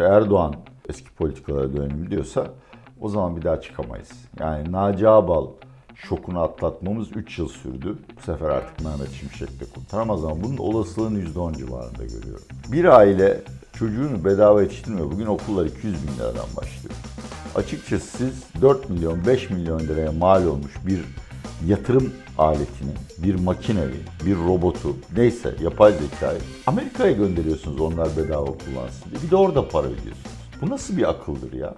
ve Erdoğan eski politikalara dönelim diyorsa o zaman bir daha çıkamayız. Yani Naci Ağbal şokunu atlatmamız 3 yıl sürdü. Bu sefer artık Mehmet Şimşek de kurtaramaz ama bunun olasılığını %10 civarında görüyorum. Bir aile çocuğunu bedava yetiştirmiyor. Bugün okullar 200 bin liradan başlıyor. Açıkçası siz 4 milyon 5 milyon liraya mal olmuş bir yatırım aletini, bir makineyi, bir robotu, neyse yapay zekayı Amerika'ya gönderiyorsunuz onlar bedava kullansın diye. Bir de orada para ödüyorsunuz. Bu nasıl bir akıldır ya?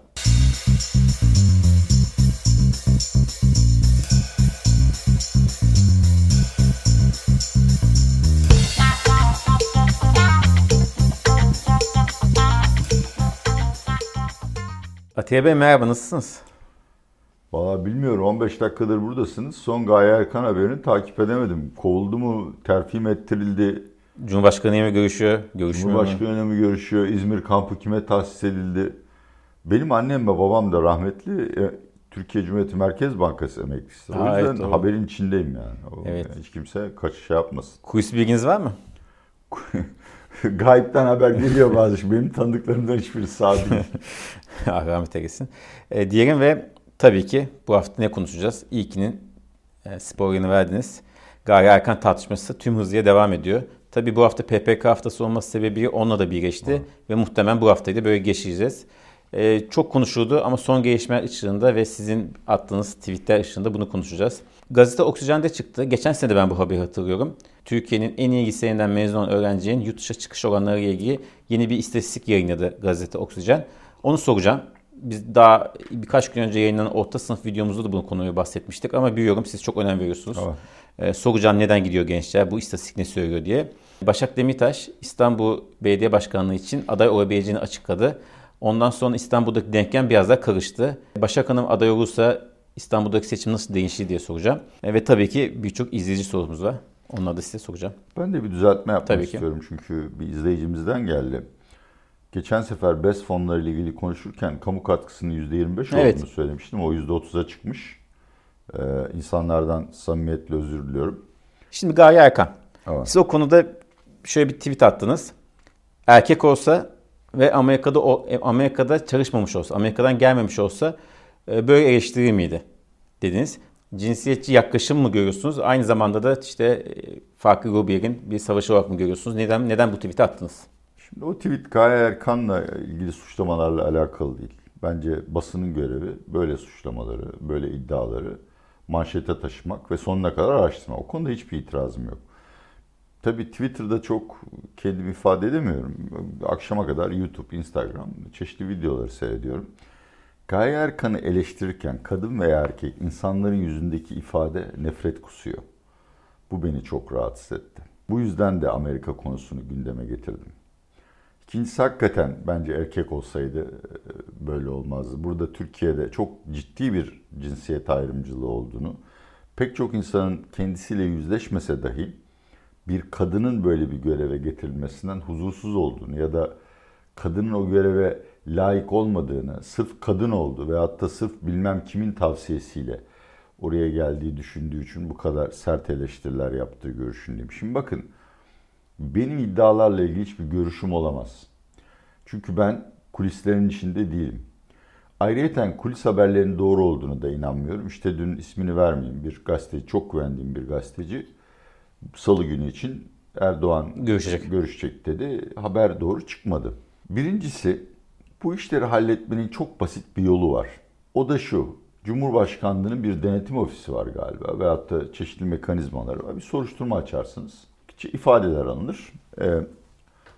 Atiye Bey merhaba nasılsınız? Valla bilmiyorum 15 dakikadır buradasınız. Son Gaye Erkan haberini takip edemedim. Kovuldu mu, terfi mi ettirildi? Cumhurbaşkanı mı görüşüyor? Görüşmüyor Cumhurbaşkanı mı görüşüyor? İzmir kampı kime tahsis edildi? Benim annem ve babam da rahmetli e, Türkiye Cumhuriyeti Merkez Bankası emeklisi. O Ha, yüzden evet, doğru. haberin içindeyim yani. O, Evet. Hiç kimse kaçış şey yapmasın. Kulis bilginiz var mı? Gayipten haber geliyor bazı. Benim tanıdıklarımdan hiçbiri sağ değil. Allah rahmet eylesin. E, diyelim ve tabii ki bu hafta ne konuşacağız? İlkinin e, spoilerını verdiniz. Gaye Erkan tartışması tüm hızlıya devam ediyor. Tabii bu hafta PPK haftası olması sebebiyle onunla da birleşti. Ve muhtemelen bu haftayı da böyle geçireceğiz. E, çok konuşuldu ama son gelişmeler ışığında ve sizin attığınız tweetler ışığında bunu konuşacağız. Gazete Oksijen'de çıktı. Geçen sene de ben bu haberi hatırlıyorum. Türkiye'nin en iyi liselerinden mezun olan öğrencinin yurt dışına çıkış oranları ile ilgili yeni bir istatistik yayınladı gazete Oksijen. Onu soracağım. Biz daha birkaç gün önce yayınlanan orta sınıf videomuzda da bu konuyu bahsetmiştik ama biliyorum siz çok önem veriyorsunuz. Evet. Ee, soracağım neden gidiyor gençler, bu istatistik ne söylüyor diye. Başak Demirtaş İstanbul Belediye Başkanlığı için aday olabileceğini açıkladı. Ondan sonra İstanbul'daki denklem biraz daha karıştı. Başak Hanım aday olursa İstanbul'daki seçim nasıl değişir diye soracağım. E, ve tabii ki birçok izleyici sorumuz var. Onları da size soracağım. Ben de bir düzeltme yapmak Tabii ki. istiyorum çünkü bir izleyicimizden geldi. Geçen sefer BES fonları ile ilgili konuşurken kamu katkısının %25 Evet. olduğunu söylemiştim. O %30'a çıkmış. Ee, insanlardan samimiyetle özür diliyorum. Şimdi Gaye Erkan. Evet. Siz o konuda şöyle bir tweet attınız. Erkek olsa ve Amerika'da e, Amerika'da çalışmamış olsa, Amerika'dan gelmemiş olsa e, böyle eleştirir miydi dediniz. Cinsiyetçi yaklaşım mı görüyorsunuz? Aynı zamanda da işte e, farklı grupların bir savaşı olarak mı görüyorsunuz? Neden neden bu tweet'i attınız? Şimdi o tweet Gaye Erkan'la ilgili suçlamalarla alakalı değil. Bence basının görevi böyle suçlamaları, böyle iddiaları manşete taşımak ve sonuna kadar araştırmak. O konuda hiçbir itirazım yok. Tabii Twitter'da çok kendimi ifade edemiyorum. Akşama kadar YouTube, Instagram çeşitli videoları seyrediyorum. Gaye Erkan'ı eleştirirken kadın veya erkek insanların yüzündeki ifade nefret kusuyor. Bu beni çok rahatsız etti. Bu yüzden de Amerika konusunu gündeme getirdim. İkincisi hakikaten bence erkek olsaydı e, böyle olmazdı. Burada Türkiye'de çok ciddi bir cinsiyet ayrımcılığı olduğunu, pek çok insanın kendisiyle yüzleşmese dahi bir kadının böyle bir göreve getirilmesinden huzursuz olduğunu ya da kadının o göreve layık olmadığını, sırf kadın oldu veyahut da sırf bilmem kimin tavsiyesiyle oraya geldiği düşündüğü için bu kadar sert eleştiriler yaptığı görüşündeyim. Şimdi bakın benim iddialarla ilgili hiçbir görüşüm olamaz. Çünkü ben kulislerin içinde değilim. Ayrıyeten kulis haberlerinin doğru olduğunu da inanmıyorum. İşte dün ismini vermeyeyim bir gazeteci, çok güvendiğim bir gazeteci salı günü için Erdoğan Görüşecek. görüşecek dedi. Haber doğru çıkmadı. Birincisi bu işleri halletmenin çok basit bir yolu var. O da şu. Cumhurbaşkanlığının bir denetim ofisi var galiba veyahut da çeşitli mekanizmaları var. Bir soruşturma açarsınız. İfadeler alınır. Ee,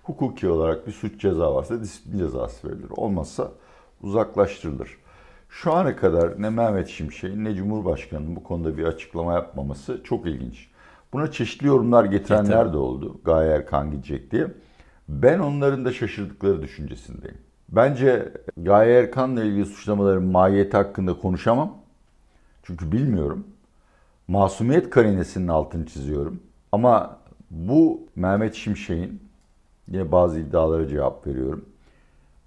hukuki olarak bir suç ceza varsa disiplin cezası verilir. Olmazsa uzaklaştırılır. Şu ana kadar ne Mehmet Şimşek'in ne Cumhurbaşkanı'nın bu konuda bir açıklama yapmaması çok ilginç. Buna çeşitli yorumlar getirenler de oldu. Gaye Erkan gidecek diye. Ben onların da şaşırdıkları düşüncesindeyim. Bence Gaye Erkan'la ilgili suçlamaların mahiyeti hakkında konuşamam. Çünkü bilmiyorum. Masumiyet karinesinin altını çiziyorum. Ama bu Mehmet Şimşek'in yine bazı iddialara cevap veriyorum.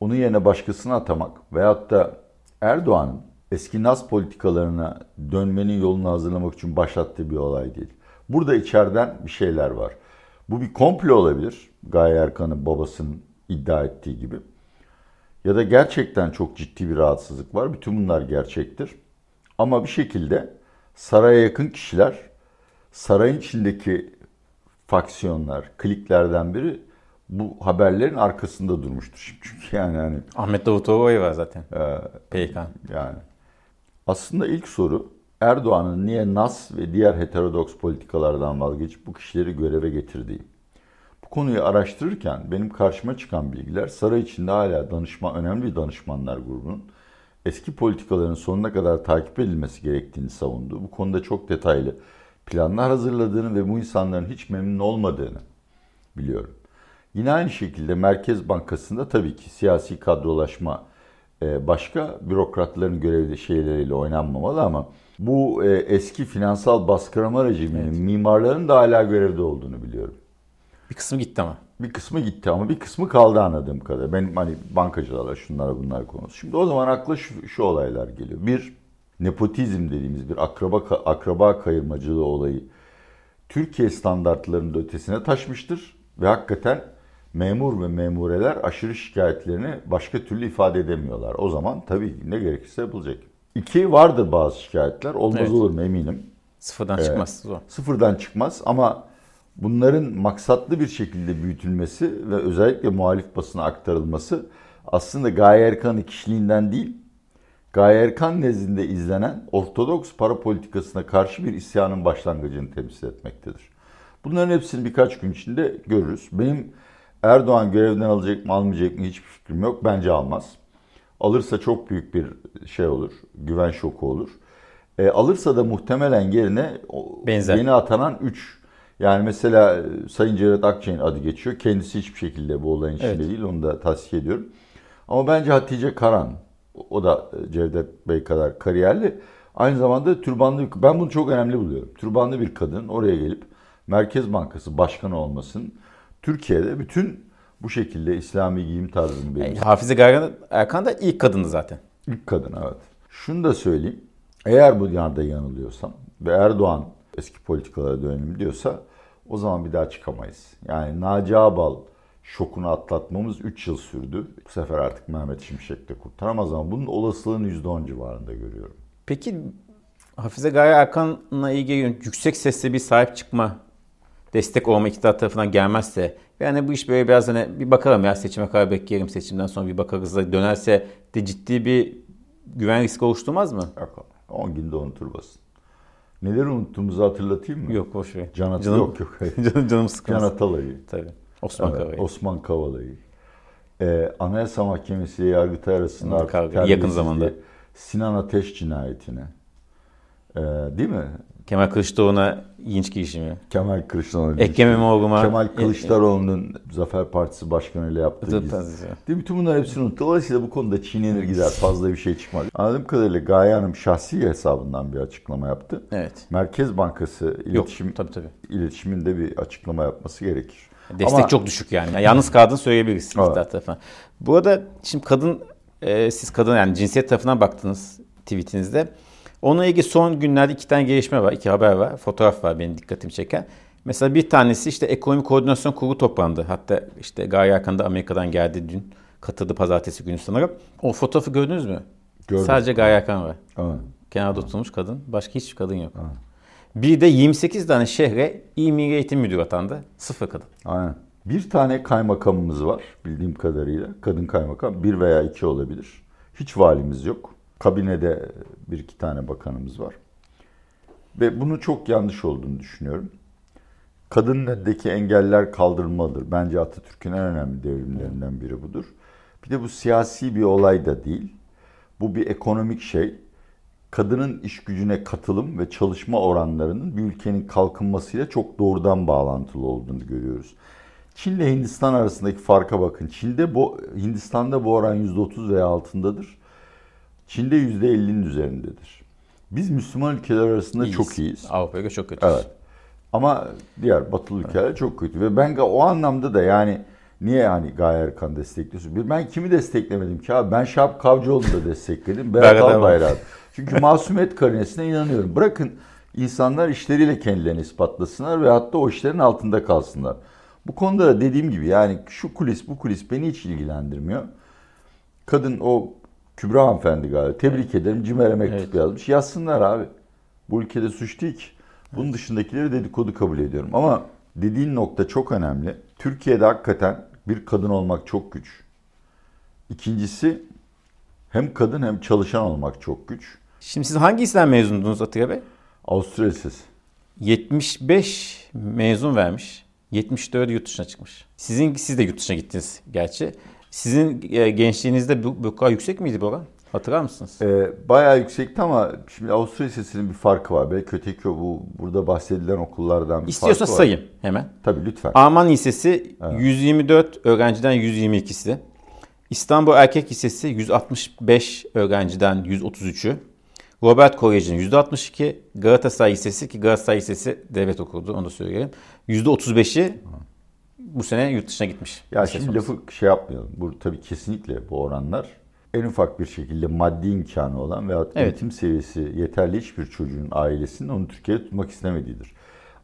Onun yerine başkasını atamak veyahut da Erdoğan'ın eski Naz politikalarına dönmenin yolunu hazırlamak için başlattığı bir olay değil. Burada içeriden bir şeyler var. Bu bir komplo olabilir. Gaye Erkan'ın babasının iddia ettiği gibi. ya da gerçekten çok ciddi bir rahatsızlık var. Bütün bunlar gerçektir. Ama bir şekilde saraya yakın kişiler sarayın içindeki faksiyonlar, kliklerden biri bu haberlerin arkasında durmuştur. Çünkü yani hani Ahmet Davutoğlu var zaten. e, PK. yani aslında ilk soru Erdoğan'ın niye NAS ve diğer heterodoks politikalardan vazgeçip bu kişileri göreve getirdiği. Bu konuyu araştırırken benim karşıma çıkan bilgiler saray içinde hala danışma önemli bir danışmanlar grubunun eski politikaların sonuna kadar takip edilmesi gerektiğini savundu. Bu konuda çok detaylı planlar hazırladığını ve bu insanların hiç memnun olmadığını biliyorum. Yine aynı şekilde Merkez Bankası'nda tabii ki siyasi kadrolaşma e, başka bürokratların görevli şeyleriyle oynanmamalı ama bu e, eski finansal baskılama rejiminin mimarların da hala görevde olduğunu biliyorum. Bir kısmı gitti ama. Bir kısmı gitti ama bir kısmı kaldı anladığım kadar. Benim hani bankacılarla şunlara bunlar konusu. Şimdi o zaman akla şu, şu olaylar geliyor. Bir, nepotizm dediğimiz bir akraba akraba kayırmacılığı olayı Türkiye standartlarının ötesine taşmıştır ve hakikaten memur ve memureler aşırı şikayetlerini başka türlü ifade edemiyorlar. O zaman tabii ne gerekirse yapılacak. İki, vardır bazı şikayetler. Olmaz Evet. olur mu eminim. Sıfırdan çıkmaz. Zor. Sıfırdan çıkmaz ama bunların maksatlı bir şekilde büyütülmesi ve özellikle muhalif basına aktarılması aslında Gaye Erkan'ın kişiliğinden değil, Erkan nezdinde izlenen ortodoks para politikasına karşı bir isyanın başlangıcını temsil etmektedir. Bunların hepsini birkaç gün içinde görürüz. Benim Erdoğan görevden alacak mı almayacak mı hiçbir fikrim yok. Bence almaz. Alırsa çok büyük bir şey olur. Güven şoku olur. E, alırsa da muhtemelen yerine Benzer. yeni atanan 3. Yani mesela e, Sayın Cevdet Akçay'ın adı geçiyor. Kendisi hiçbir şekilde bu olayın içinde Evet. değil. Onu da tavsiye ediyorum. Ama bence Hatice Karan, o da e, Cevdet Bey kadar kariyerli. Aynı zamanda türbanlı, bir- ben bunu çok önemli buluyorum. Türbanlı bir kadın oraya gelip Merkez Bankası Başkanı olmasın. Türkiye'de bütün bu şekilde İslami giyim tarzını Yani benimseyen Hafize Gaye Erkan da ilk kadındı zaten. ilk kadın evet. Şunu da söyleyeyim. Eğer bu yanda yanılıyorsam ve Erdoğan eski politikalara dönelim diyorsa o zaman bir daha çıkamayız. Yani Naci Ağbal şokunu atlatmamız 3 yıl sürdü. Bu sefer artık Mehmet Şimşek de kurtaramaz ama bunun olasılığını %10 civarında görüyorum. Peki Hafize Gaye Erkan'la ilgili yüksek sesle bir sahip çıkma, destek olma iktidar tarafından gelmezse yani bu iş böyle biraz hani bir bakalım ya seçime kadar bekleyelim seçimden sonra bir bakarız da dönerse de ciddi bir güven riski oluşturmaz mı? Yok 10 günde unutur basın. Neleri unuttuğumuzu hatırlatayım mı? Yok boş ver. Can At- Canım- yok yok. hayır. Canım, canım sıkılmaz. Can Atalay'ı. Tabii. Osman Evet, Kavala'yı. Osman Kavala'yı. Ee, Anayasa Mahkemesi ile Yargıtay arasında artık kavga. Yakın zamanda. Sinan Ateş cinayetine. Ee, değil mi? Kemal Kılıçdaroğlu'na ilginç girişimi. Kemal Kılıçdaroğlu. Ekrem İmamoğlu'na... Kemal Kılıçdaroğlu'nun Zafer Partisi Başkanı ile yaptığı gizli. Değil mi? Bütün bunlar hepsini unuttu. Dolayısıyla bu konuda çiğnenir gider. Fazla bir şey çıkmaz. Anladığım kadarıyla Gaye Hanım şahsi hesabından bir açıklama yaptı. Evet. Merkez Bankası Yok iletişim tabii tabii. iletişiminde bir açıklama yapması gerekir. Destek Ama- çok düşük yani. yani yalnız kaldığını söyleyebiliriz Evet. iktidar tarafından. Bu arada şimdi kadın, e, siz kadın yani cinsiyet tarafından baktınız tweetinizde. Onunla ilgili son günlerde iki tane gelişme var, iki haber var, fotoğraf var benim dikkatimi çeken. Mesela bir tanesi işte ekonomi koordinasyon kurulu toplandı. Hatta işte Gaye Erkan da Amerika'dan geldi dün. Katıldı pazartesi günü sanırım. O fotoğrafı gördünüz mü? Gördüm. Sadece Gaye Erkan var. Evet. Kenarda oturmuş kadın. Başka hiçbir kadın yok. Bir de 28 tane şehre İl Eğitim Müdürü atandı. Sıfır kadın. Aynen. Bir tane kaymakamımız var bildiğim kadarıyla. Kadın kaymakam. Bir veya iki olabilir. Hiç valimiz yok. Kabinede bir iki tane bakanımız var. Ve bunu çok yanlış olduğunu düşünüyorum. Kadının önündeki engeller kaldırılmalıdır. Bence Atatürk'ün en önemli devrimlerinden biri budur. Bir de bu siyasi bir olay da değil. Bu bir ekonomik şey. Kadının iş gücüne katılım ve çalışma oranlarının bir ülkenin kalkınmasıyla çok doğrudan bağlantılı olduğunu görüyoruz. Çin ile Hindistan arasındaki farka bakın. Çin'de bu Hindistan'da bu oran %30 veya altındadır. Çin'de %50'nin üzerindedir. Biz Müslüman ülkeler arasında İyiyiz. çok iyiyiz. Avrupa'ya çok kötü. Evet. Ama diğer batılı ülkeler çok kötü. Ve ben o anlamda da yani niye hani Gaye Erkan destekliyorsun? Ben kimi desteklemedim ki abi? Ben Şahap Kavcıoğlu'nu da destekledim. Berat Berat Albayrak. Çünkü masumiyet karinesine inanıyorum. Bırakın insanlar işleriyle kendilerini ispatlasınlar ve hatta o işlerin altında kalsınlar. Bu konuda da dediğim gibi yani şu kulis bu kulis beni hiç ilgilendirmiyor. Kadın o Kübra hanımefendi galiba. Tebrik ederim. Cimer'e mektup Evet. yazmış. Yazsınlar abi. Bu ülkede suç değil ki. Bunun dışındakileri dedikodu kabul ediyorum. Ama dediğin nokta çok önemli. Türkiye'de hakikaten bir kadın olmak çok güç. İkincisi hem kadın hem çalışan olmak çok güç. Şimdi siz hangi İslam mezundunuz Atilla Bey? Avusturya Lisesi. 75 mezun vermiş. 74 yurt dışına çıkmış. Sizin siz de yurt dışına gittiniz gerçi. Sizin e, gençliğinizde bu, bu kadar yüksek miydi bu oran? Hatırlar mısınız? Ee, bayağı yüksekti ama şimdi Avusturya Lisesi'nin bir farkı var. Belki öteki bu burada bahsedilen okullardan bir İstiyorsa farkı var. sayayım hemen. Tabii lütfen. Alman Lisesi 124 öğrenciden 122'si. İstanbul Erkek Lisesi 165 öğrenciden 133'ü. Robert Koleji'nin %62. Galatasaray Lisesi ki Galatasaray Lisesi devlet okuldu onu da söyleyeyim. %35'i bu sene yurt dışına gitmiş. Ya Lise şimdi sonrası. lafı şey yapmayalım. Bu tabii kesinlikle bu oranlar en ufak bir şekilde maddi imkanı olan veya Evet. eğitim seviyesi yeterli hiçbir çocuğun ailesinin onu Türkiye'de tutmak istemediğidir.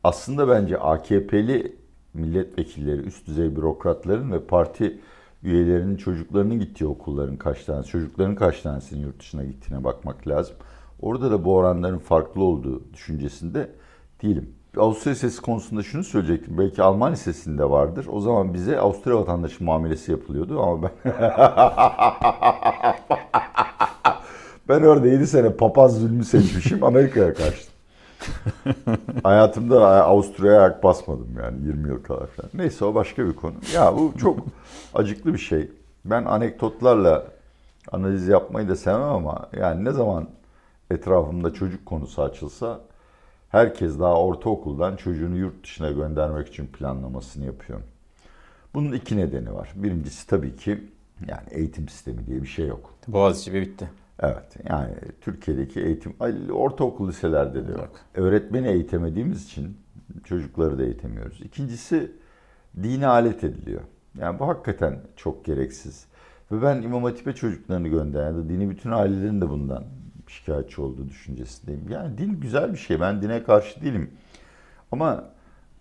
Aslında bence AKP'li milletvekilleri, üst düzey bürokratların ve parti üyelerinin çocuklarının gittiği okulların kaç tanesi, çocukların kaç tanesinin yurt dışına gittiğine bakmak lazım. Orada da bu oranların farklı olduğu düşüncesinde değilim. Avusturya Lisesi konusunda şunu söyleyecektim. Belki Alman Lisesi'nde vardır. O zaman bize Avusturya vatandaşı muamelesi yapılıyordu ama ben... ben orada 7 sene papaz zulmü seçmişim. Amerika'ya kaçtım. Hayatımda Avusturya'ya ayak basmadım yani 20 yıl kadar falan. Neyse o başka bir konu. Ya bu çok acıklı bir şey. Ben anekdotlarla analiz yapmayı da sevmem ama yani ne zaman etrafımda çocuk konusu açılsa herkes daha ortaokuldan çocuğunu yurt dışına göndermek için planlamasını yapıyor. Bunun iki nedeni var. Birincisi tabii ki yani eğitim sistemi diye bir şey yok. Boğaziçi ve bitti. Evet yani Türkiye'deki eğitim ortaokul liselerde de yok. Yok. Öğretmeni eğitemediğimiz için çocukları da eğitemiyoruz. İkincisi dine alet ediliyor. Yani bu hakikaten çok gereksiz. Ve ben İmam Hatip'e çocuklarını gönderen dini bütün ailelerin de bundan şikayetçi olduğu düşüncesindeyim. Yani din güzel bir şey. Ben dine karşı değilim. Ama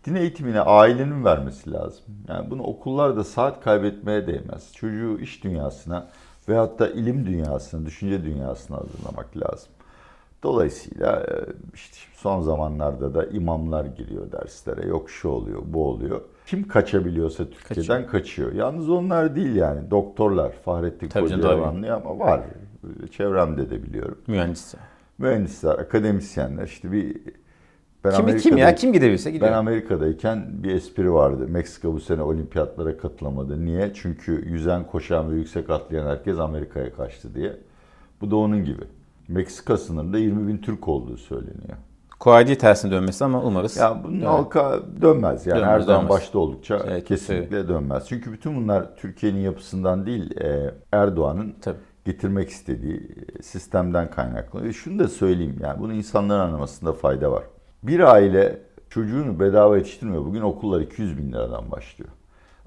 din eğitimine ailenin vermesi lazım. Yani bunu okullarda saat kaybetmeye değmez. Çocuğu iş dünyasına veyahut da ilim dünyasına, düşünce dünyasına hazırlamak lazım. Dolayısıyla e, işte son zamanlarda da imamlar giriyor derslere. Yok şu oluyor, bu oluyor. Kim kaçabiliyorsa Türkiye'den kaçıyor. Yalnız onlar değil yani. Doktorlar, Fahrettin Koca ama var. Çevremde de biliyorum. Mühendisi. Mühendisler, akademisyenler işte bir ben Kim, kim ya? Kim gidebilirse gidiyor. ben Amerika'dayken bir espri vardı. Meksika bu sene olimpiyatlara katılamadı. Niye? Çünkü yüzen, koşan ve yüksek atlayan herkes Amerika'ya kaçtı diye. Bu da onun gibi. Meksika sınırında 20 bin Türk olduğu söyleniyor. Kolay değil tersine dönmesi ama umarız. Ya bunun Evet. halka dönmez. Yani Dönmez, Erdoğan dönmez. başta oldukça Evet, kesinlikle dönmez. Çünkü bütün bunlar Türkiye'nin yapısından değil, e, Erdoğan'ın Tabii. Getirmek istediği sistemden kaynaklı. Ve şunu da söyleyeyim yani bunu insanların anlamasında fayda var. Bir aile çocuğunu bedava yetiştirmiyor. Bugün okullar 200 bin liradan başlıyor.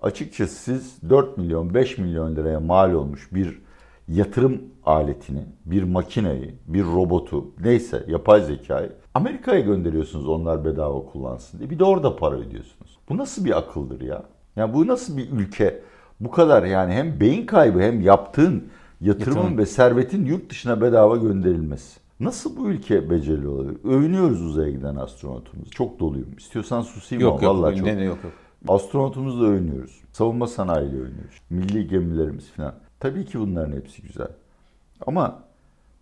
Açıkçası siz 4 milyon 5 milyon liraya mal olmuş bir yatırım aletini, bir makineyi, bir robotu, neyse yapay zekayı Amerika'ya gönderiyorsunuz onlar bedava kullansın diye. Bir de orada para ödüyorsunuz. Bu nasıl bir akıldır ya? Ya bu nasıl bir ülke? Bu kadar yani hem beyin kaybı hem yaptığın yatırımın Yatırım. ve servetin yurt dışına bedava gönderilmesi. Nasıl bu ülke becerili olabilir? Övünüyoruz uzaya giden astronotumuz. Çok doluyum. İstiyorsan susayım Yok ama yok. vallahi çok. Ne, yok yok. Astronotumuzla övünüyoruz. Savunma sanayiyle övünüyoruz. Milli gemilerimiz falan. Tabii ki bunların hepsi güzel. Ama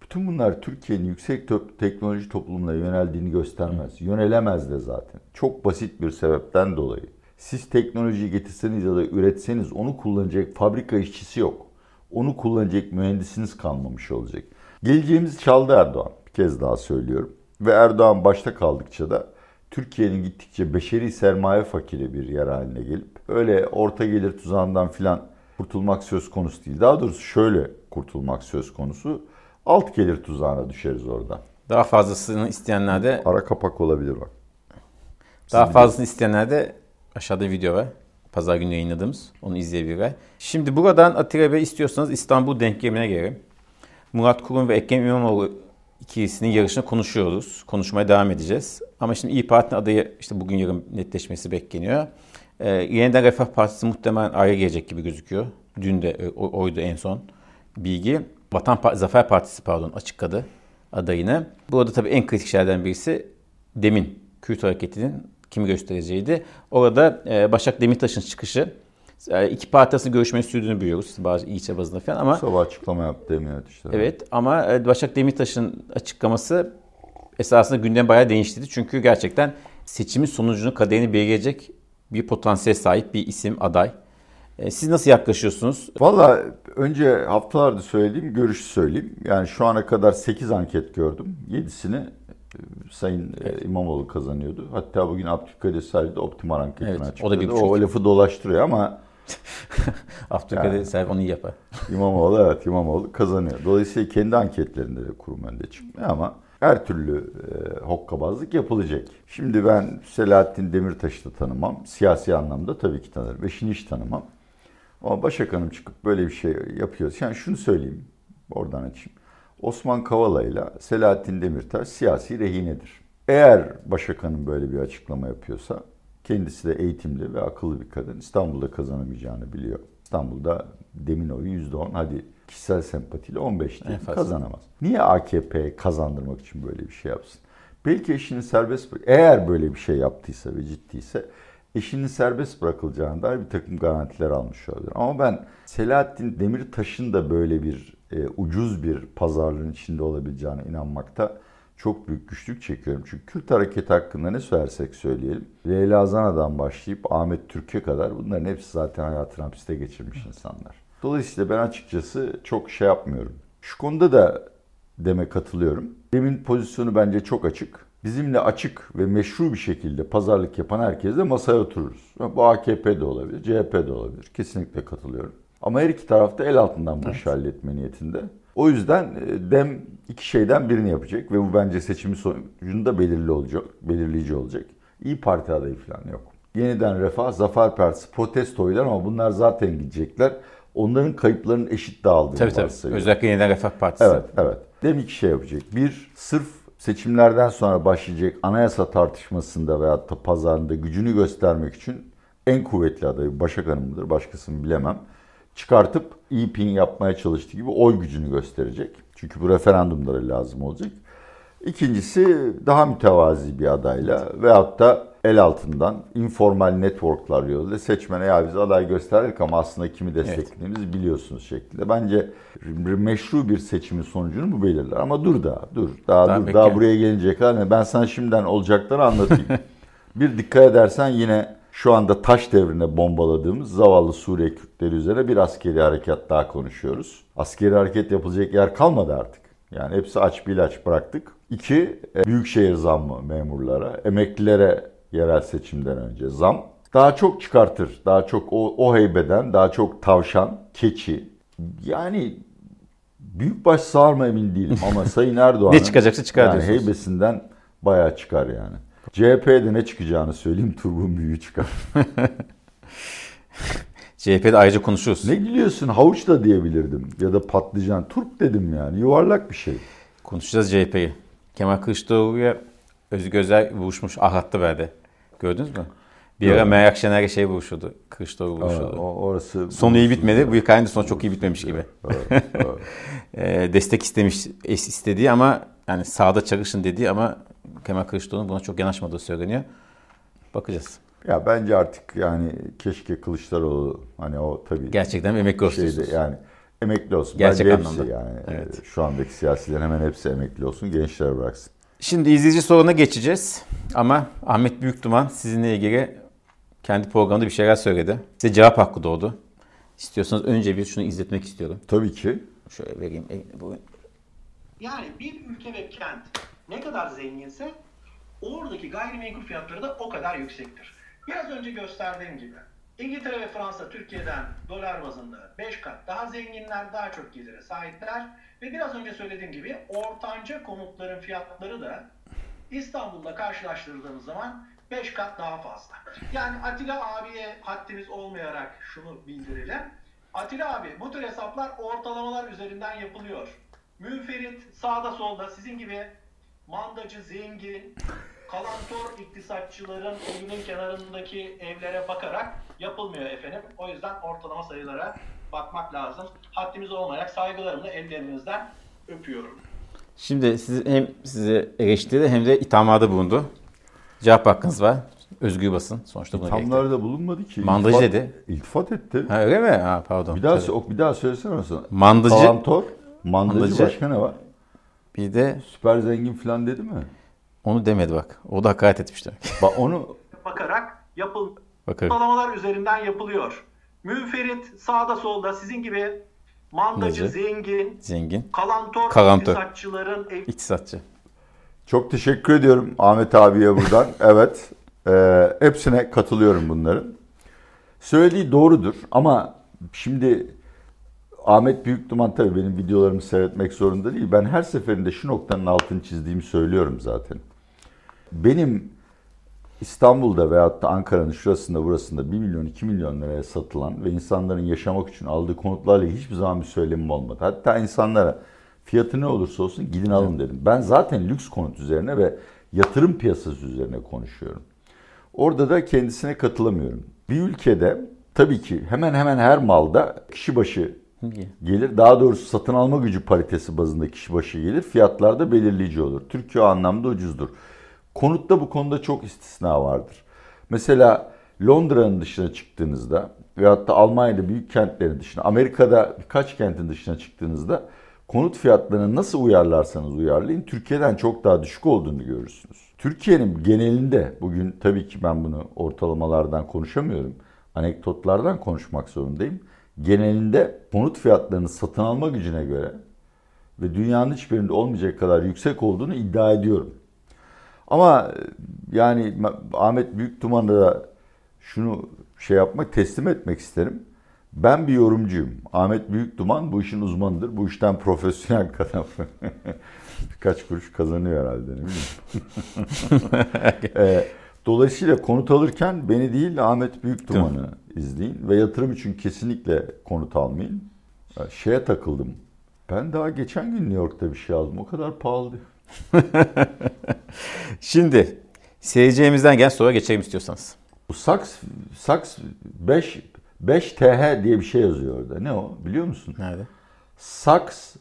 bütün bunlar Türkiye'nin yüksek teknoloji toplumuna yöneldiğini göstermez. Yönelemez de zaten. Çok basit bir sebepten dolayı. Siz teknolojiyi getirseniz ya da üretseniz onu kullanacak fabrika işçisi yok. Onu kullanacak mühendisiniz kalmamış olacak. Geleceğimizi çaldı Erdoğan. Bir kez daha söylüyorum. Ve Erdoğan başta kaldıkça da Türkiye'nin gittikçe beşeri sermaye fakiri bir yer haline gelip öyle orta gelir tuzağından filan kurtulmak söz konusu değil. Daha doğrusu şöyle kurtulmak söz konusu. Alt gelir tuzağına düşeriz oradan. Daha fazlasını isteyenler de Ara kapak olabilir bak. daha fazlasını isteyenler de aşağıda video var. Pazar günü yayınladığımız. Onu izleyebilirler. Şimdi buradan Atilla Bey istiyorsanız İstanbul denklemine gelelim. Murat Kurum ve Ekrem İmamoğlu ikilisinin yarışını konuşuyoruz. Konuşmaya devam edeceğiz. Ama şimdi İyi Parti'nin adayı işte bugün yarın netleşmesi bekleniyor. Ee, yeniden Refah Partisi muhtemelen ayrı gelecek gibi gözüküyor. Dün de e, o- oydu en son. bilgi. Vatan Zafer Partisi pardon açıkladı adayını. Bu arada tabii en kritik şeylerden birisi demin Kürt hareketinin kimi göstereceğiydi. Orada e, Başak Demirtaş'ın çıkışı yani iki parti arasında görüşmenin sürdüğünü biliyoruz bazı ilçe bazında falan ama Sabah açıklama yaptı Demirtaş işte. Evet ama e, Başak Demirtaş'ın açıklaması esasında gündem bayağı değiştirdi. Çünkü gerçekten seçimin sonucunu kaderini belirleyecek bir potansiyel sahip bir isim aday. E, siz nasıl yaklaşıyorsunuz? Valla önce haftalarda söylediğim görüşü söyleyeyim. Yani şu ana kadar 8 anket gördüm. 7'sini e, Sayın evet. İmamoğlu kazanıyordu. Hatta bugün Abdülkadir Selvi de optimal anketini evet, açıkladı. O, da bir o, o lafı dolaştırıyor ama Abdülkadir yani, Selvi onu iyi yapar. İmamoğlu evet İmamoğlu kazanıyor. Dolayısıyla kendi anketlerinde de kurum önde çıkmıyor ama her türlü e, hokkabazlık yapılacak. Şimdi ben Selahattin Demirtaş'ı da tanımam. Siyasi anlamda tabii ki tanırım. Eşini hiç tanımam. Ama Başak Hanım çıkıp böyle bir şey yapıyor. Yani şunu söyleyeyim. Oradan açayım. Osman Kavala ile Selahattin Demirtaş siyasi rehinedir. Eğer Başak Hanım böyle bir açıklama yapıyorsa kendisi de eğitimli ve akıllı bir kadın. İstanbul'da kazanamayacağını biliyor. İstanbul'da demin oyu %10 hadi kişisel sempatiyle 15 değil kazanamaz. Niye AKP kazandırmak için böyle bir şey yapsın? Belki eşini serbest bırak. Eğer böyle bir şey yaptıysa ve ciddiyse eşinin serbest bırakılacağına dair bir takım garantiler almış olabilir. Ama ben Selahattin Demirtaş'ın da böyle bir e, ucuz bir pazarlığın içinde olabileceğine inanmakta çok büyük güçlük çekiyorum. Çünkü Kürt hareketi hakkında ne söylersek söyleyelim. Leyla Zana'dan başlayıp Ahmet Türk'e kadar bunların hepsi zaten hayatını hapiste geçirmiş insanlar. Dolayısıyla ben açıkçası çok şey yapmıyorum. Şu konuda da deme katılıyorum. Demin pozisyonu bence çok açık. Bizimle açık ve meşru bir şekilde pazarlık yapan herkesle masaya otururuz. Bu AKP de olabilir, CHP de olabilir. Kesinlikle katılıyorum. Ama her iki tarafta el altından bu evet. işi halletme niyetinde. O yüzden e, dem iki şeyden birini yapacak ve bu bence seçimin sonucunda belirli olacak, belirleyici olacak. İyi Parti adayı falan yok. Yeniden Refah, Zafer Partisi protesto oylar ama bunlar zaten gidecekler. Onların kayıplarının eşit dağıldığını tabii, tabii. Özellikle Yeniden Refah Partisi. Evet, evet. Dem iki şey yapacak. Bir, sırf seçimlerden sonra başlayacak anayasa tartışmasında veya da pazarında gücünü göstermek için en kuvvetli adayı Başak Hanım'dır. Başkasını bilemem çıkartıp İP'in yapmaya çalıştığı gibi oy gücünü gösterecek. Çünkü bu referandumlara lazım olacak. İkincisi daha mütevazi bir adayla veyahut da el altından informal networklar yoluyla seçmene ya biz aday gösterdik ama aslında kimi desteklediğimizi evet. biliyorsunuz şeklinde. Bence meşru bir seçimin sonucunu bu belirler. Ama dur daha dur. Daha ben dur. Bekle. Daha buraya gelince kadar ben sana şimdiden olacakları anlatayım. bir dikkat edersen yine şu anda taş devrine bombaladığımız zavallı Suriye Kürtleri üzerine bir askeri harekat daha konuşuyoruz. Askeri hareket yapılacak yer kalmadı artık. Yani hepsi aç bir ilaç bıraktık. İki, e, büyükşehir zammı memurlara, emeklilere yerel seçimden önce zam. Daha çok çıkartır, daha çok o, o heybeden, daha çok tavşan, keçi. Yani büyük baş sağır mı emin değilim ama Sayın Erdoğan'ın ne çıkacaksa çıkar yani heybesinden bayağı çıkar yani. CHP'de ne çıkacağını söyleyeyim. Turbun büyüğü çıkar. CHP'de ayrıca konuşuyoruz. Ne gülüyorsun? Havuç da diyebilirdim. Ya da patlıcan. Turp dedim yani. Yuvarlak bir şey. Konuşacağız CHP'yi. Kemal Kılıçdaroğlu'ya Özgür Özel vuruşmuş Ahlat'ta verdi. Gördünüz mü? Bir ara Meral Akşener'e şey vuruşuyordu. Kılıçdaroğlu vuruşuyordu. O, orası sonu iyi bitmedi. Bu hikayenin sonu çok iyi bitmemiş gibi. Evet, evet. e, destek istemiş istediği ama yani sağda çalışın dediği ama Kemal Kılıçdaroğlu'nun buna çok yanaşmadığı söyleniyor. Bakacağız. Ya bence artık yani keşke Kılıçdaroğlu hani o tabii gerçekten emekli olsun. Yani emekli olsun. Gerçek bence anlamda. hepsi yani evet. şu andaki siyasilerin hemen hepsi emekli olsun. Gençler bıraksın. Şimdi izleyici soruna geçeceğiz. Ama Ahmet Büyükduman sizinle ilgili kendi programında bir şeyler söyledi. Size cevap hakkı doğdu. İstiyorsanız önce bir şunu izletmek istiyorum. Tabii ki. Şöyle vereyim. Bu... Yani bir ülke ve kent ne kadar zenginse oradaki gayrimenkul fiyatları da o kadar yüksektir. Biraz önce gösterdiğim gibi İngiltere ve Fransa Türkiye'den dolar bazında 5 kat daha zenginler, daha çok gelire sahipler ve biraz önce söylediğim gibi ortanca konutların fiyatları da İstanbul'la karşılaştırdığımız zaman 5 kat daha fazla. Yani Atilla abiye haddimiz olmayarak şunu bildirelim. Atilla abi bu tür hesaplar ortalamalar üzerinden yapılıyor. Münferit sağda solda sizin gibi mandacı, zengin, kalantor iktisatçıların evinin kenarındaki evlere bakarak yapılmıyor efendim. O yüzden ortalama sayılara bakmak lazım. Haddimiz olmayarak saygılarımla ellerinizden öpüyorum. Şimdi siz, hem size eleştirdi hem de ithamada bulundu. Cevap hakkınız var. Özgür basın. Sonuçta bunu bekliyor. Tamlarda bulunmadı ki. Mandacı İltifat- dedi. İltifat etti. Ha öyle mi? Ha pardon. Bir daha Tabii. sö- bir daha söylesene mesela. Mandacı Kalantor, mandacı, Mandacı. başka ne var? bir de Süper zengin falan dedi mi? onu demedi bak. O da hakaret etmiş demek. Bak onu Bakarak yapıl Sıralamalar üzerinden yapılıyor. Müferit sağda solda sizin gibi mandacı, Mandacı. zengin, Zengin. kalantor, Kalantor. iktisatçıların ev iktisatçı. çok teşekkür ediyorum Ahmet abiye buradan. evet. e, hepsine katılıyorum bunların. Söylediği doğrudur ama şimdi Ahmet Büyükduman tabii benim videolarımı seyretmek zorunda değil. Ben her seferinde şu noktanın altını çizdiğimi söylüyorum zaten. Benim İstanbul'da veyahut da Ankara'nın şurasında burasında 1 milyon 2 milyon liraya satılan ve insanların yaşamak için aldığı konutlarla hiçbir zaman bir söylemim olmadı. Hatta insanlara fiyatı ne olursa olsun gidin alın dedim. Ben zaten lüks konut üzerine ve yatırım piyasası üzerine konuşuyorum. Orada da kendisine katılamıyorum. Bir ülkede tabii ki hemen hemen her malda kişi başı gelir. Daha doğrusu satın alma gücü paritesi bazında kişi başı gelir. Fiyatlar da belirleyici olur. Türkiye o anlamda ucuzdur. Konutta bu konuda çok istisna vardır. Mesela Londra'nın dışına çıktığınızda veyahut da Almanya'da büyük kentlerin dışına, Amerika'da birkaç kentin dışına çıktığınızda konut fiyatlarını nasıl uyarlarsanız uyarlayın Türkiye'den çok daha düşük olduğunu görürsünüz. Türkiye'nin genelinde bugün tabii ki ben bunu ortalamalardan konuşamıyorum. Anekdotlardan konuşmak zorundayım. Genelinde konut fiyatlarının satın alma gücüne göre ve dünyanın hiçbirinde olmayacak kadar yüksek olduğunu iddia ediyorum. Ama e, yani Ahmet Büyüktuman'a da şunu şey yapmak, teslim etmek isterim. Ben bir yorumcuyum. Ahmet Büyükduman bu işin uzmanıdır. Bu işten profesyonel kadar. Birkaç kuruş kazanıyor herhalde ne bileyim. Ee, Dolayısıyla konut alırken beni değil Ahmet Büyükduman'ı izleyin. Ve yatırım için kesinlikle konut almayın. Ee, Şeye takıldım. Ben daha geçen gün New York'ta bir şey aldım. O kadar pahalı. Şimdi seyircilerimizden gelen soruya geçelim istiyorsanız. Bu Saks, Saks 5, 5 TH diye bir şey yazıyor orada. Ne o biliyor musun? Nerede? Saks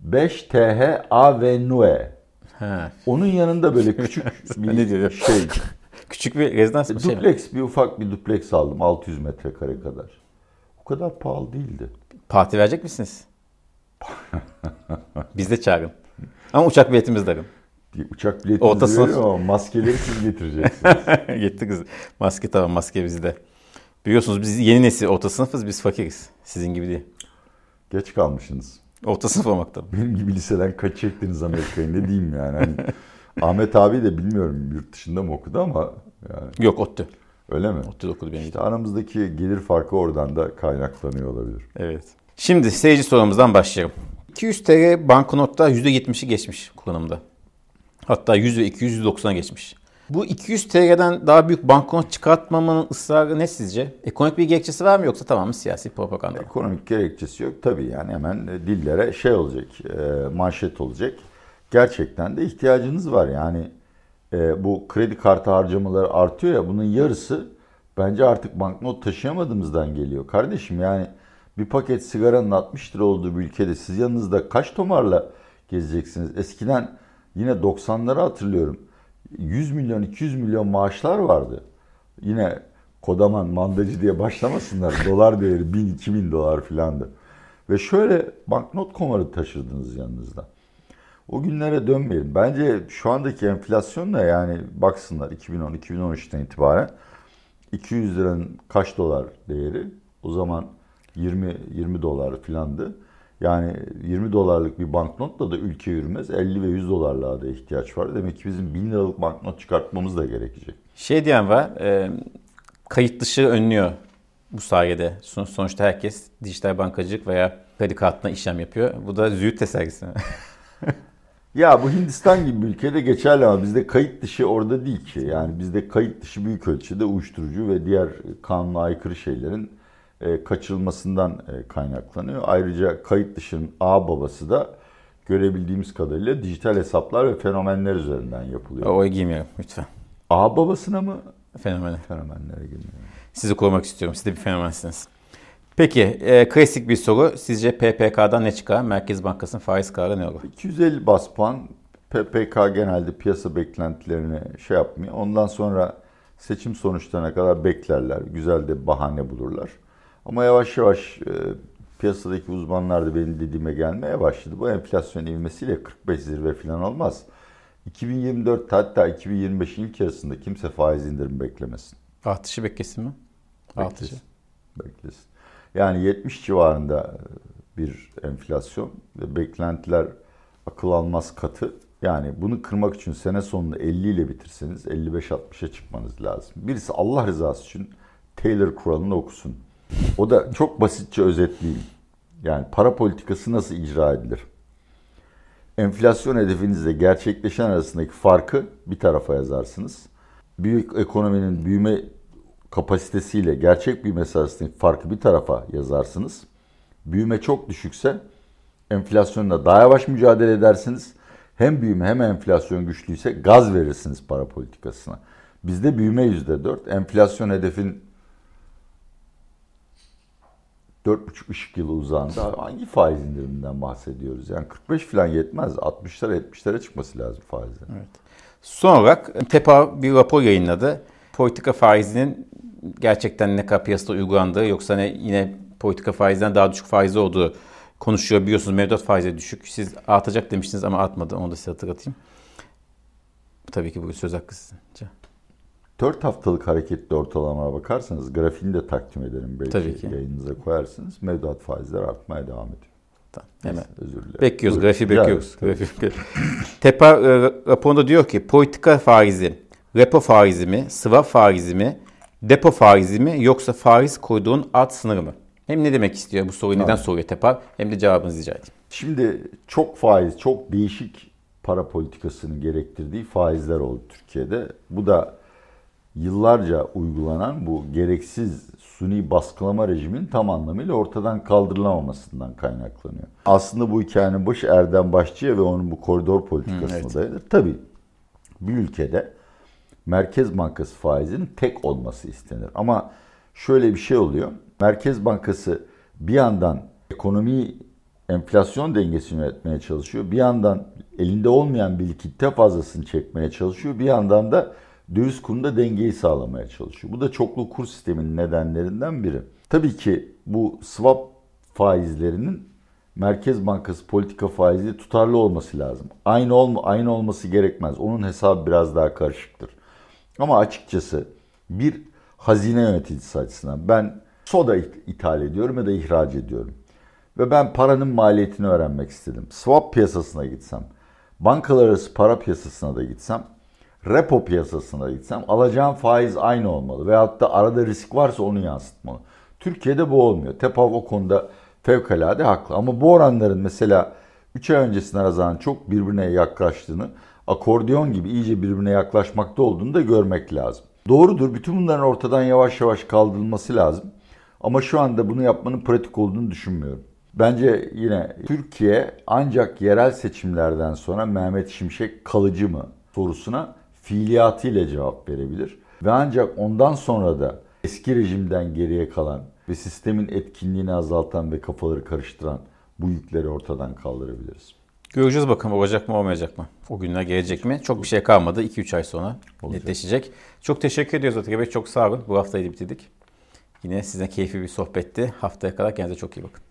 5 TH Avenue. Ha. Onun yanında böyle küçük Ne bir diyor? şey. Küçük bir rezidans bir şey mi? dupleks bir ufak bir dupleks aldım 600 metrekare kadar. O kadar pahalı değildi. Parti verecek misiniz? Biz de çağırın. Ama uçak biletimiz. Bir uçak biletinizi Ortasına- ama maskeleri siz getireceksiniz. Gitti kız. Maske tamam maske bizde. Biliyorsunuz biz yeni nesil orta sınıfız biz fakiriz. Sizin gibi değil. Geç kalmışsınız. Orta sınıf olmakta. Benim gibi liseden kaç çektiniz Amerika'yı ne diyeyim yani. Hani Ahmet abi de bilmiyorum yurt dışında mı okudu ama yani Yok ODTÜ. öyle mi? ODTÜ'de okudu benim. İşte aramızdaki gelir farkı oradan da kaynaklanıyor olabilir. Evet. Şimdi seyirci sorumuzdan başlayalım. 200 TL banknotta %70'i geçmiş kullanımda. Hatta 100 ve 200 %90'a geçmiş. Bu 200 TL'den daha büyük banknot çıkartmamanın ısrarı ne sizce? Ekonomik bir gerekçesi var mı yoksa tamamen siyasi propaganda? Ekonomik gerekçesi yok. Tabii yani hemen e, dillere şey olacak, e, manşet olacak. Gerçekten de ihtiyacınız var. Yani e, bu kredi kartı harcamaları artıyor ya bunun yarısı bence artık banknot taşıyamadığımızdan geliyor. Kardeşim yani bir paket sigaranın 60 lira olduğu bir ülkede siz yanınızda kaç tomarla gezeceksiniz? Eskiden yine 90'ları hatırlıyorum. 100 milyon 200 milyon maaşlar vardı. Yine kodaman mandacı diye başlamasınlar. Dolar değeri 1000-2000 dolar filandı. Ve şöyle banknot komarı taşırdınız yanınızda. O günlere dönmeyelim. Bence şu andaki enflasyonla yani baksınlar 2010-2013'ten itibaren 200 liranın kaç dolar değeri? O zaman 20 20 dolar filandı. Yani 20 dolarlık bir banknotla da ülke yürümez. 50 ve 100 dolarlığa da ihtiyaç var. Demek ki bizim 1000 liralık banknot çıkartmamız da gerekecek. Şey diyen var, e, kayıt dışı önlüyor bu sayede. Son- Sonuçta herkes dijital bankacılık veya kredi kartına işlem yapıyor. Bu da züğürt tesergisi. Ya bu Hindistan gibi bir ülkede geçerli ama bizde kayıt dışı orada değil ki. Yani bizde kayıt dışı büyük ölçüde uyuşturucu ve diğer kanuna aykırı şeylerin e, kaçırılmasından e, kaynaklanıyor. Ayrıca kayıt dışının ağ babası da görebildiğimiz kadarıyla dijital hesaplar ve fenomenler üzerinden yapılıyor. Oy giymiyorum lütfen. Ağ babasına mı Fenomeni. fenomenlere girmiyor? Sizi korumak istiyorum. Siz de bir fenomensiniz. Peki e, klasik bir soru. Sizce PPK'dan ne çıkar? Merkez Bankası'nın faiz kararı ne olur? 250 bas puan PPK genelde piyasa beklentilerini şey yapmıyor. Ondan sonra seçim sonuçlarına kadar beklerler. Güzel de bahane bulurlar. Ama yavaş yavaş e, piyasadaki uzmanlar da benim dediğime gelmeye başladı. Bu enflasyon ivmesiyle 45 zirve falan olmaz. 2024 hatta 2025 ilk yarısında kimse faiz indirim beklemesin. Artışı beklesin mi? Artışı. Beklesin. beklesin. Yani 70 civarında bir enflasyon ve beklentiler akıl almaz katı. Yani bunu kırmak için sene sonunda 50 ile bitirseniz 55-60'a çıkmanız lazım. Birisi Allah rızası için Taylor kuralını okusun. O da çok basitçe özetleyeyim. Yani para politikası nasıl icra edilir? Enflasyon hedefinizle gerçekleşen arasındaki farkı bir tarafa yazarsınız. Büyük ekonominin büyüme kapasitesiyle gerçek büyüme arasındaki farkı bir tarafa yazarsınız. Büyüme çok düşükse enflasyonla daha yavaş mücadele edersiniz. Hem büyüme hem enflasyon güçlüyse gaz verirsiniz para politikasına. Bizde büyüme %4, enflasyon hedefin 4,5 ışık yılı uzağında hangi faiz indiriminden bahsediyoruz? Yani 45 falan yetmez. 60'lara 70'lere çıkması lazım faizlerin. Evet. Son olarak TEPA bir rapor yayınladı. Politika faizinin gerçekten ne kadar piyasada uygulandığı yoksa ne yine politika faizden daha düşük faizi olduğu konuşuyor. Biliyorsunuz mevduat faizi düşük. Siz artacak demiştiniz ama artmadı. Onu da size hatırlatayım. Tabii ki bu söz hakkı sizince. 4 haftalık hareketli ortalamaya bakarsanız grafiğini de takdim ederim. Belki Tabii ki. yayınınıza koyarsınız. Mevduat faizleri artmaya devam ediyor. Tamam, hemen. Özür dilerim. Bekliyoruz, grafiği bekliyoruz. Grafiği. TEPA e, raporunda diyor ki politika faizi, repo faizi mi, swap faizi mi, depo faizi mi yoksa faiz koyduğun alt sınırı mı? Hem ne demek istiyor bu soruyu neden soruyor TEPA hem de cevabınızı rica edeyim. Şimdi çok faiz, çok değişik para politikasının gerektirdiği faizler oldu Türkiye'de. Bu da yıllarca uygulanan bu gereksiz suni baskılama rejimin tam anlamıyla ortadan kaldırılamamasından kaynaklanıyor. Aslında bu hikayenin başı Erdem Başçı'ya ve onun bu koridor politikasına evet. dayanır. Tabii bir ülkede Merkez Bankası faizinin tek olması istenir. Ama şöyle bir şey oluyor. Merkez Bankası bir yandan ekonomiyi enflasyon dengesini yönetmeye çalışıyor. Bir yandan elinde olmayan bir likitte fazlasını çekmeye çalışıyor. Bir yandan da döviz kurunda dengeyi sağlamaya çalışıyor. Bu da çoklu kur sisteminin nedenlerinden biri. Tabii ki bu swap faizlerinin Merkez Bankası politika faizi tutarlı olması lazım. Aynı olma aynı olması gerekmez. Onun hesabı biraz daha karışıktır. Ama açıkçası bir hazine yöneticisi açısından ben soda ithal ediyorum ya da ihraç ediyorum. Ve ben paranın maliyetini öğrenmek istedim. Swap piyasasına gitsem, bankalar arası para piyasasına da gitsem repo piyasasına gitsem alacağım faiz aynı olmalı. Veyahut da arada risk varsa onu yansıtmalı. Türkiye'de bu olmuyor. TEPAV o konuda fevkalade haklı. Ama bu oranların mesela 3 ay öncesine nazaran çok birbirine yaklaştığını, akordeon gibi iyice birbirine yaklaşmakta olduğunu da görmek lazım. Doğrudur. Bütün bunların ortadan yavaş yavaş kaldırılması lazım. Ama şu anda bunu yapmanın pratik olduğunu düşünmüyorum. Bence yine Türkiye ancak yerel seçimlerden sonra Mehmet Şimşek kalıcı mı sorusuna fiiliyatıyla cevap verebilir. Ve ancak ondan sonra da eski rejimden geriye kalan ve sistemin etkinliğini azaltan ve kafaları karıştıran bu yükleri ortadan kaldırabiliriz. Göreceğiz bakalım olacak mı olmayacak mı? O günler gelecek mi? Çok bir şey kalmadı. 2-3 ay sonra olacak. netleşecek. Çok teşekkür ediyoruz Atilla Bey. Çok sağ olun. Bu haftayı bitirdik. Yine size keyifli bir sohbetti. Haftaya kadar kendinize çok iyi bakın.